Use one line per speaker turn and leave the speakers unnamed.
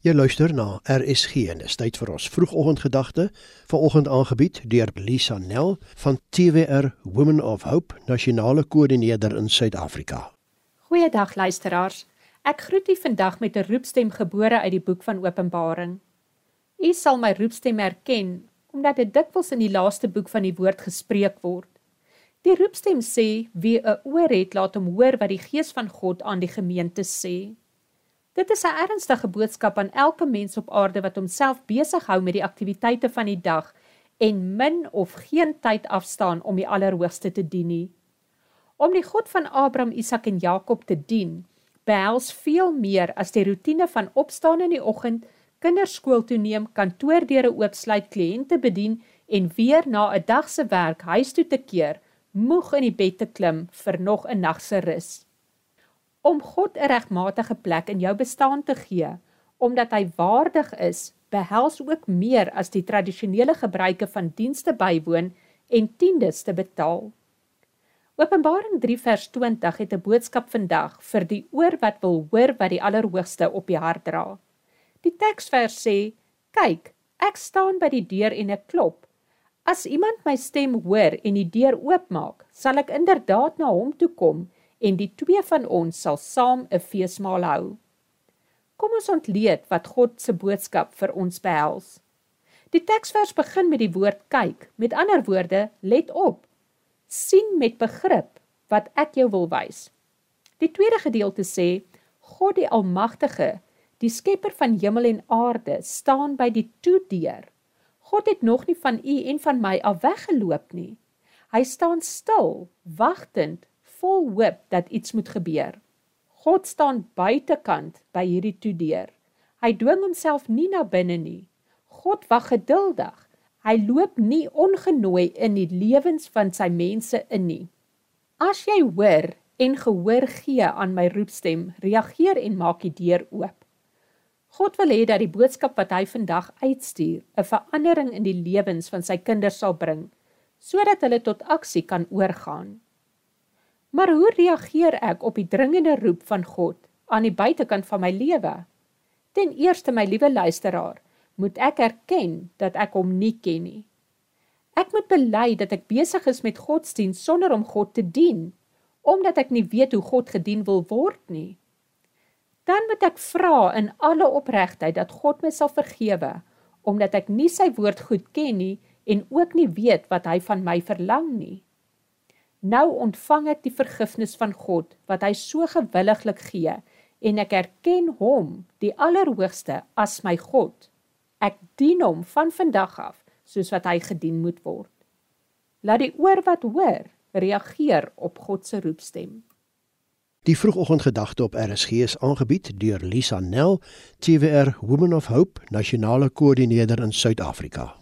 Jy luister na RSG en dis tyd vir ons vroegoggendgedagte, vanoggend aangebied deur Lisa Nel van TWR Women of Hope, nasionale koördineerder in Suid-Afrika.
Goeiedag luisteraars. Ek groet u vandag met 'n roepstem gebore uit die boek van Openbaring. U sal my roepstem herken omdat dit dikwels in die laaste boek van die woord gespreek word. Die roepstem sê wie 'n oor het, laat hom hoor wat die Gees van God aan die gemeente sê. Dit is 'n ernstige boodskap aan elke mens op aarde wat homself besig hou met die aktiwiteite van die dag en min of geen tyd afstaan om die Allerhoogste te dien nie. Om die God van Abraham, Isak en Jakob te dien, behels veel meer as die rotine van opstaan in die oggend, kinders skool toe neem, kantoordeure oopsluit, kliënte bedien en weer na 'n dag se werk huis toe te keer, moeg in die bed te klim vir nog 'n nag se rus om God 'n regmatige plek in jou bestaan te gee, omdat hy waardig is, behels ook meer as die tradisionele gebruike van dienste bywoon en tiendes te betaal. Openbaring 3 vers 20 het 'n boodskap vandag vir die oor wat wil hoor wat die Allerhoogste op die hart dra. Die teksvers sê: "Kyk, ek staan by die deur en ek klop. As iemand my stem hoor en die deur oopmaak, sal ek inderdaad na hom toe kom." En die twee van ons sal saam 'n feesmaal hou. Kom ons ontleed wat God se boodskap vir ons behels. Die teksvers begin met die woord kyk. Met ander woorde, let op. sien met begrip wat ek jou wil wys. Die tweede gedeelte sê God die Almagtige, die skepper van hemel en aarde, staan by die toedeur. God het nog nie van u en van my af weggeloop nie. Hy staan stil, wagtend vol hoop dat iets moet gebeur. God staan buitekant by hierdie toedeur. Hy dwing homself nie na binne nie. God wag geduldig. Hy loop nie ongenooi in die lewens van sy mense in nie. As jy hoor en gehoor gee aan my roepstem, reageer en maak die deur oop. God wil hê dat die boodskap wat hy vandag uitstuur, 'n verandering in die lewens van sy kinders sal bring, sodat hulle tot aksie kan oorgaan. Maar hoe reageer ek op die dringende roep van God aan die buitekant van my lewe? Ten eerste, my liewe luisteraar, moet ek erken dat ek hom nie ken nie. Ek moet bely dat ek besig is met godsdienst sonder om God te dien, omdat ek nie weet hoe God gedien wil word nie. Dan moet ek vra in alle opregtheid dat God my sal vergewe, omdat ek nie sy woord goed ken nie en ook nie weet wat hy van my verlang nie. Nou ontvang ek die vergifnis van God wat hy so gewilliglik gee en ek erken hom, die Allerhoogste, as my God. Ek dien hom van vandag af soos wat hy gedien moet word. Laat die oor wat hoor reageer op God se roepstem.
Die vroegoggendgedagte op RSG is aangebied deur Lisa Nel, TWR Women of Hope, nasionale koördineerder in Suid-Afrika.